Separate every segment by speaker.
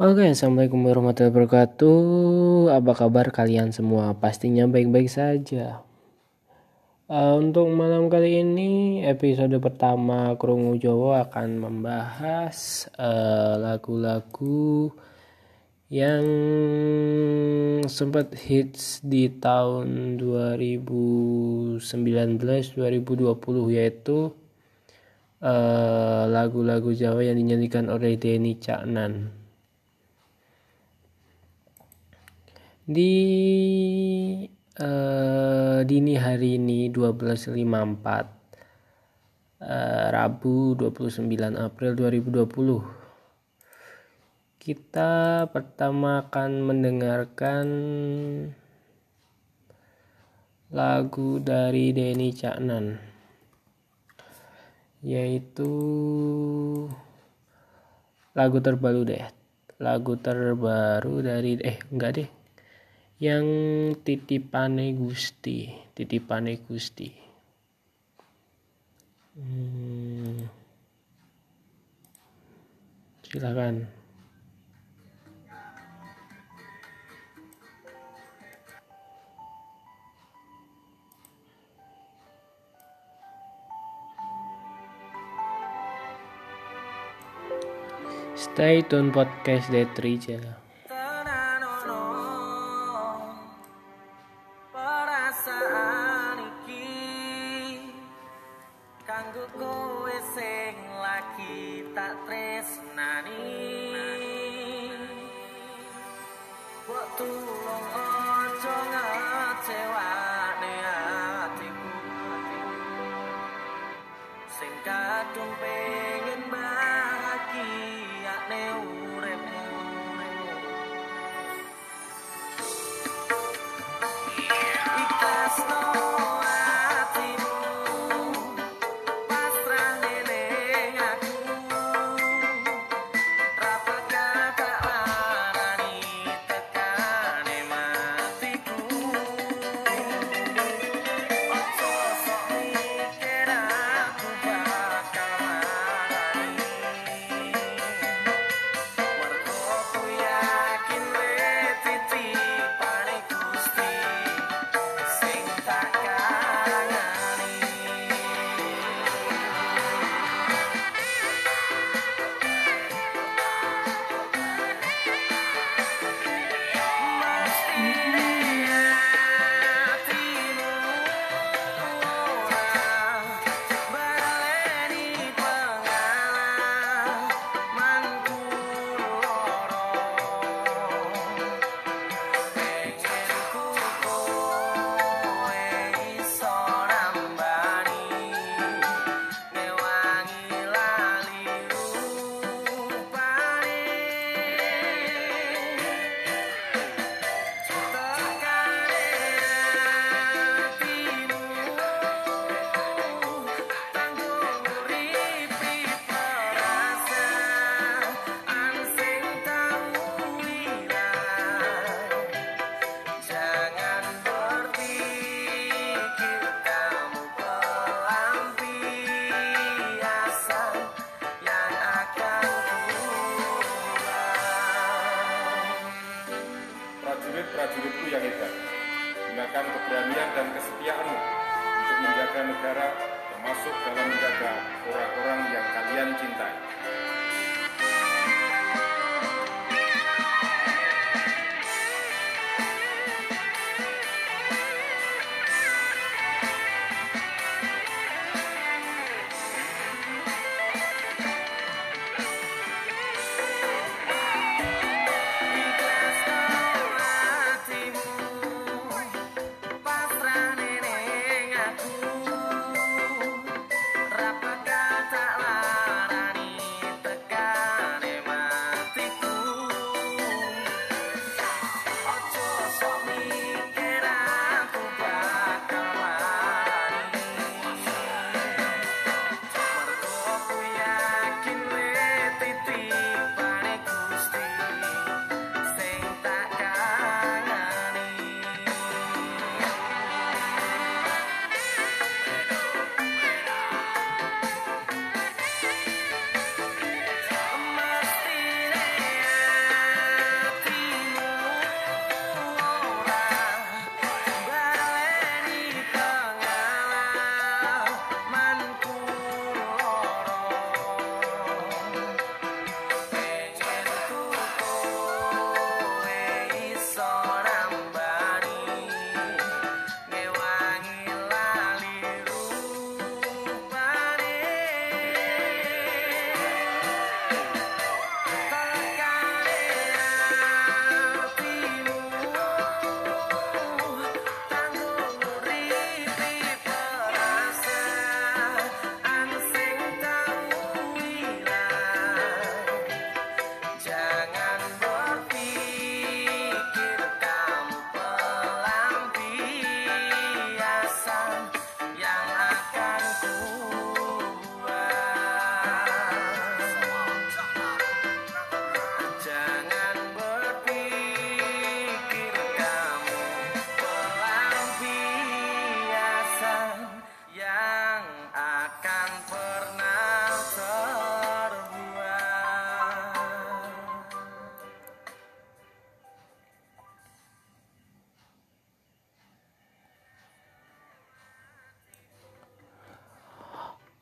Speaker 1: Oke, assalamualaikum warahmatullahi wabarakatuh. Apa kabar kalian semua? Pastinya baik-baik saja. Uh, untuk malam kali ini, episode pertama Krungu Jawa akan membahas uh, lagu-lagu uh, yang sempat hits di tahun 2019-2020 yaitu lagu-lagu uh, Jawa yang dinyanyikan oleh Denny Caknan. Di uh, dini hari ini 12.54 uh, Rabu 29 April 2020 kita pertama akan mendengarkan lagu dari Denny Caknan yaitu lagu terbaru deh. Lagu terbaru dari eh enggak deh yang titipane Gusti titipane Gusti. Hmm. silakan. Stay tune podcast perasaan iki kanggo kowe sing lagi tak tresnani waktu long.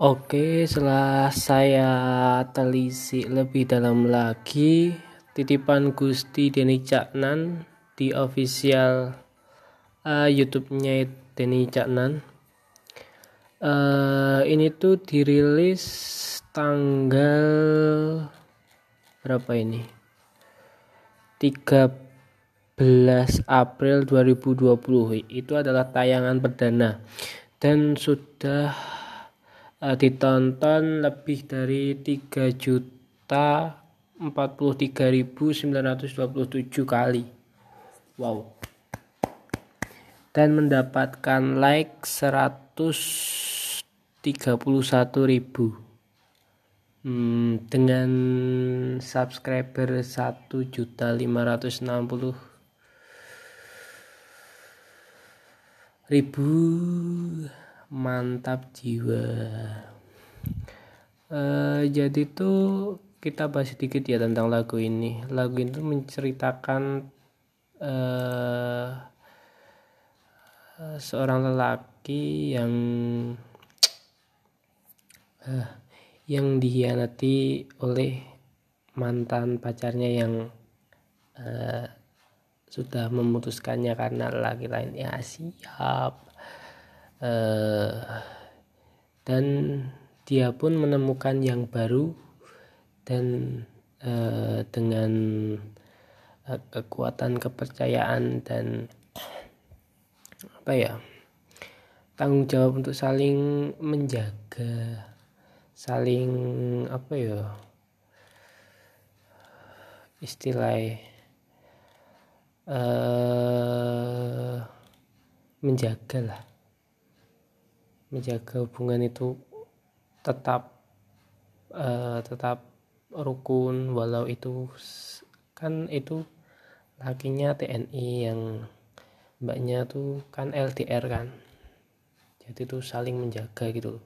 Speaker 2: Oke, setelah saya telisik lebih dalam lagi, titipan Gusti Deni Caknan di official uh, YouTube-nya Deni Caknan. Uh, ini tuh dirilis tanggal berapa ini? 13 April 2020. Itu adalah tayangan perdana dan sudah uh, ditonton lebih dari 3 juta 43.927 kali. Wow. Dan mendapatkan like 131.000. Hmm, dengan subscriber 1 juta 560 ribu mantap jiwa. Uh, jadi tuh kita bahas sedikit ya tentang lagu ini. Lagu ini tuh menceritakan uh, seorang lelaki yang uh, yang dihianati oleh mantan pacarnya yang uh, sudah memutuskannya karena laki lain ya siap uh, dan dia pun menemukan yang baru dan uh, dengan uh, kekuatan kepercayaan dan apa ya tanggung jawab untuk saling menjaga saling apa ya istilah uh, menjaga lah menjaga hubungan itu tetap uh, tetap rukun walau itu kan itu lakinya TNI yang mbaknya tuh kan LDR kan. Jadi tuh saling menjaga gitu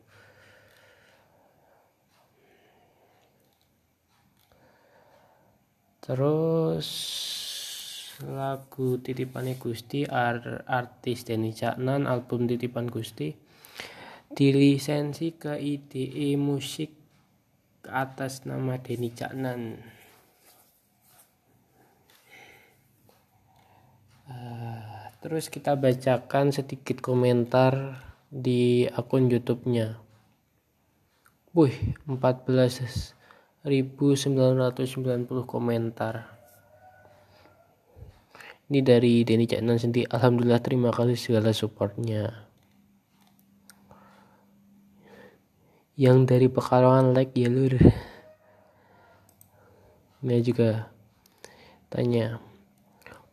Speaker 2: terus lagu titipannya Gusti artis Denny Caknan album titipan Gusti dilisensi ke IDE Musik atas nama Denny Caknan. Uh, terus kita bacakan sedikit komentar di akun YouTube-nya. Wih, 14.990 komentar. Ini dari Denny Caknan sendiri. Alhamdulillah terima kasih segala supportnya. Yang dari Pekalongan like ya lur ini juga tanya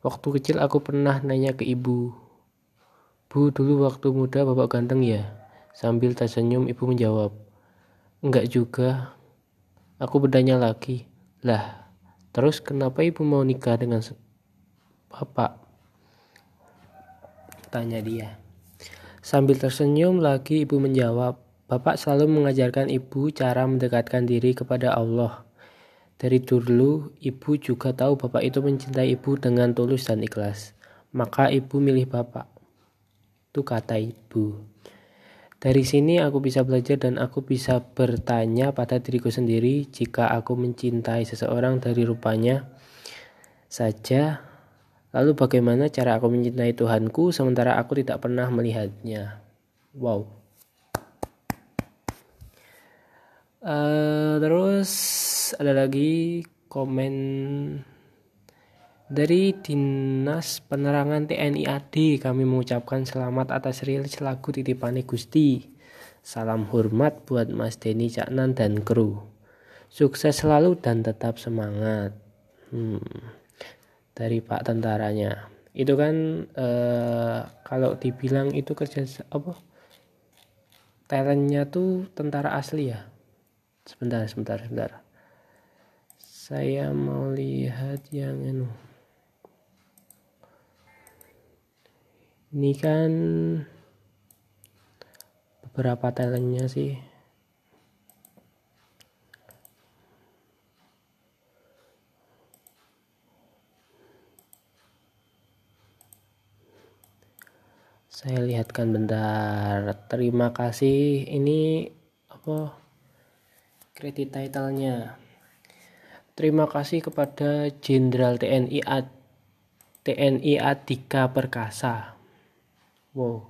Speaker 2: waktu kecil aku pernah nanya ke ibu bu dulu waktu muda bapak ganteng ya sambil tersenyum ibu menjawab enggak juga. Aku bertanya lagi lah terus kenapa ibu mau nikah dengan bapak tanya dia. Sambil tersenyum lagi ibu menjawab Bapak selalu mengajarkan ibu cara mendekatkan diri kepada Allah. Dari dulu, ibu juga tahu bapak itu mencintai ibu dengan tulus dan ikhlas. Maka ibu milih bapak. Itu kata ibu. Dari sini aku bisa belajar dan aku bisa bertanya pada diriku sendiri jika aku mencintai seseorang dari rupanya saja. Lalu bagaimana cara aku mencintai Tuhanku sementara aku tidak pernah melihatnya? Wow. Uh, terus ada lagi komen dari Dinas Penerangan TNI AD kami mengucapkan selamat atas rilis lagu titipane Gusti. Salam hormat buat Mas Denny Caknan dan kru. Sukses selalu dan tetap semangat. Hmm. Dari Pak tentaranya. Itu kan uh, kalau dibilang itu kerja apa? Talentnya tuh tentara asli ya sebentar sebentar sebentar. Saya mau lihat yang ini ini kan beberapa talentnya sih. Saya lihatkan bentar. Terima kasih. Ini apa kredit titlenya. Terima kasih kepada Jenderal TNI Ad, TNI Adika Perkasa. Wow.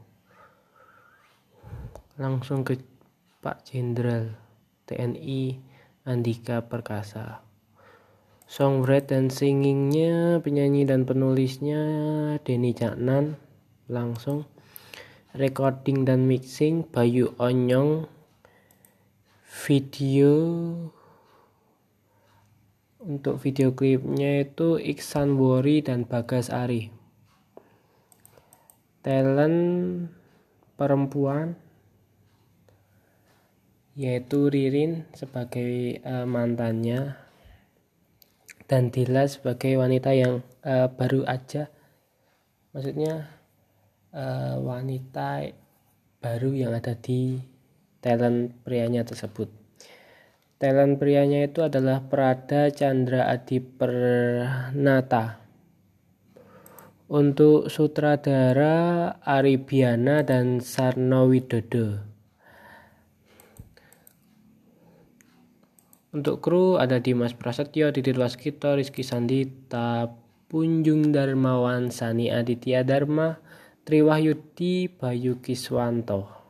Speaker 2: Langsung ke Pak Jenderal TNI Andika Perkasa. Songwriter dan singingnya penyanyi dan penulisnya Denny Caknan. Langsung. Recording dan mixing Bayu Onyong video untuk video klipnya itu Iksan Wori dan Bagas Ari. Talent perempuan yaitu Ririn sebagai uh, mantannya dan Dila sebagai wanita yang uh, baru aja maksudnya uh, wanita baru yang ada di talent prianya tersebut. Talent prianya itu adalah Prada Chandra Adi Pernata. Untuk sutradara Aribiana dan Sarno Widodo. Untuk kru ada Dimas Prasetyo, Didi Waskito, Rizky Sandita, Punjung Darmawan, Sani Aditya Dharma, Triwahyudi Bayu Kiswanto.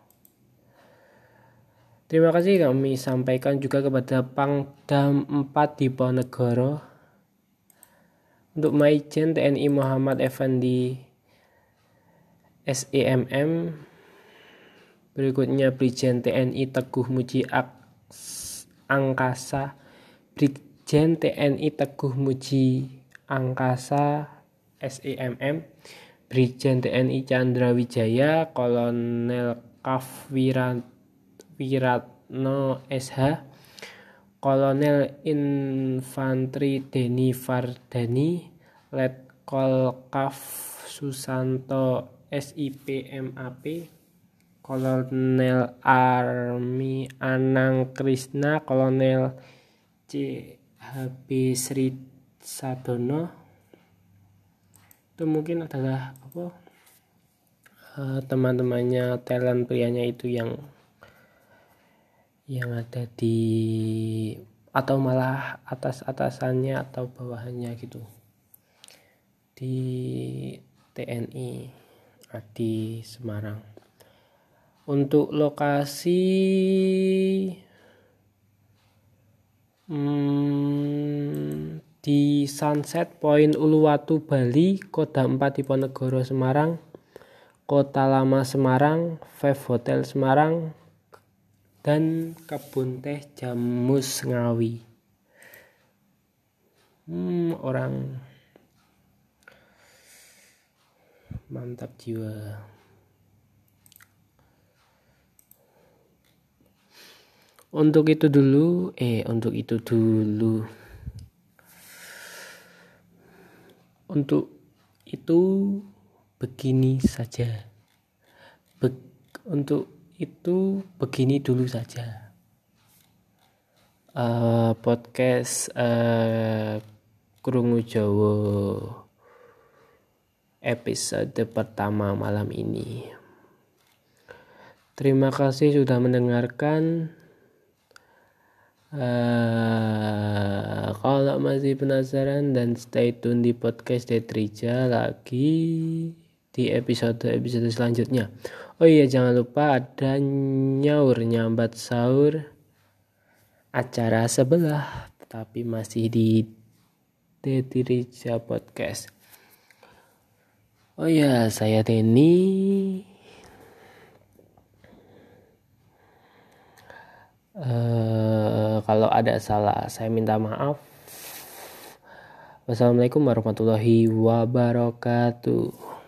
Speaker 2: Terima kasih kami sampaikan juga kepada Pangdam 4 di Ponegoro untuk Maijen TNI Muhammad Effendi SEMM berikutnya Brigjen TNI Teguh Muji Angkasa. Brigjen TNI Teguh Muji Angkasa SEMM Brigjen TNI Chandra Wijaya, Kolonel Kaf Wiratno SH, Kolonel Infantri Deni Fardani, Letkol Kaf Susanto SIP MAP, Kolonel Army Anang Krisna, Kolonel CHB Sri Sadono, itu mungkin adalah apa? Uh, teman-temannya talent prianya itu yang yang ada di atau malah atas atasannya atau bawahannya gitu. Di TNI di Semarang. Untuk lokasi hmm, di Sunset Point Uluwatu Bali, Koda 4 Diponegoro Semarang, Kota Lama Semarang, Five Hotel Semarang, dan Kebun Teh Jamus Ngawi. Hmm, orang mantap jiwa. Untuk itu dulu, eh untuk itu dulu. Untuk itu begini saja. Be untuk itu begini dulu saja. Uh, podcast uh, Krungu Jawa episode pertama malam ini. Terima kasih sudah mendengarkan. Uh, kalau masih penasaran dan stay tune di podcast Detrija lagi di episode-episode selanjutnya. Oh iya jangan lupa ada nyaur nyambat sahur acara sebelah tapi masih di Detrija Podcast. Oh iya saya Denny Uh, kalau ada salah saya minta maaf. Wassalamualaikum warahmatullahi wabarakatuh.